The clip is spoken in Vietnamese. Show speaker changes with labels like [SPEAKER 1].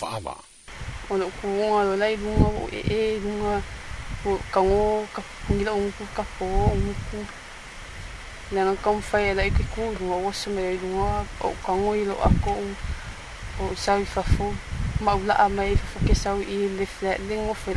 [SPEAKER 1] fa'awa
[SPEAKER 2] o lo ku nga lo lai lunga o e e lunga o kango ka pungi la o ku ka po o ku na nga kam fai lai ki ku lunga o se me lunga o kango i lo ako o sa i fa fu ma ula a mai fa ke sa i le flat ling o fe lo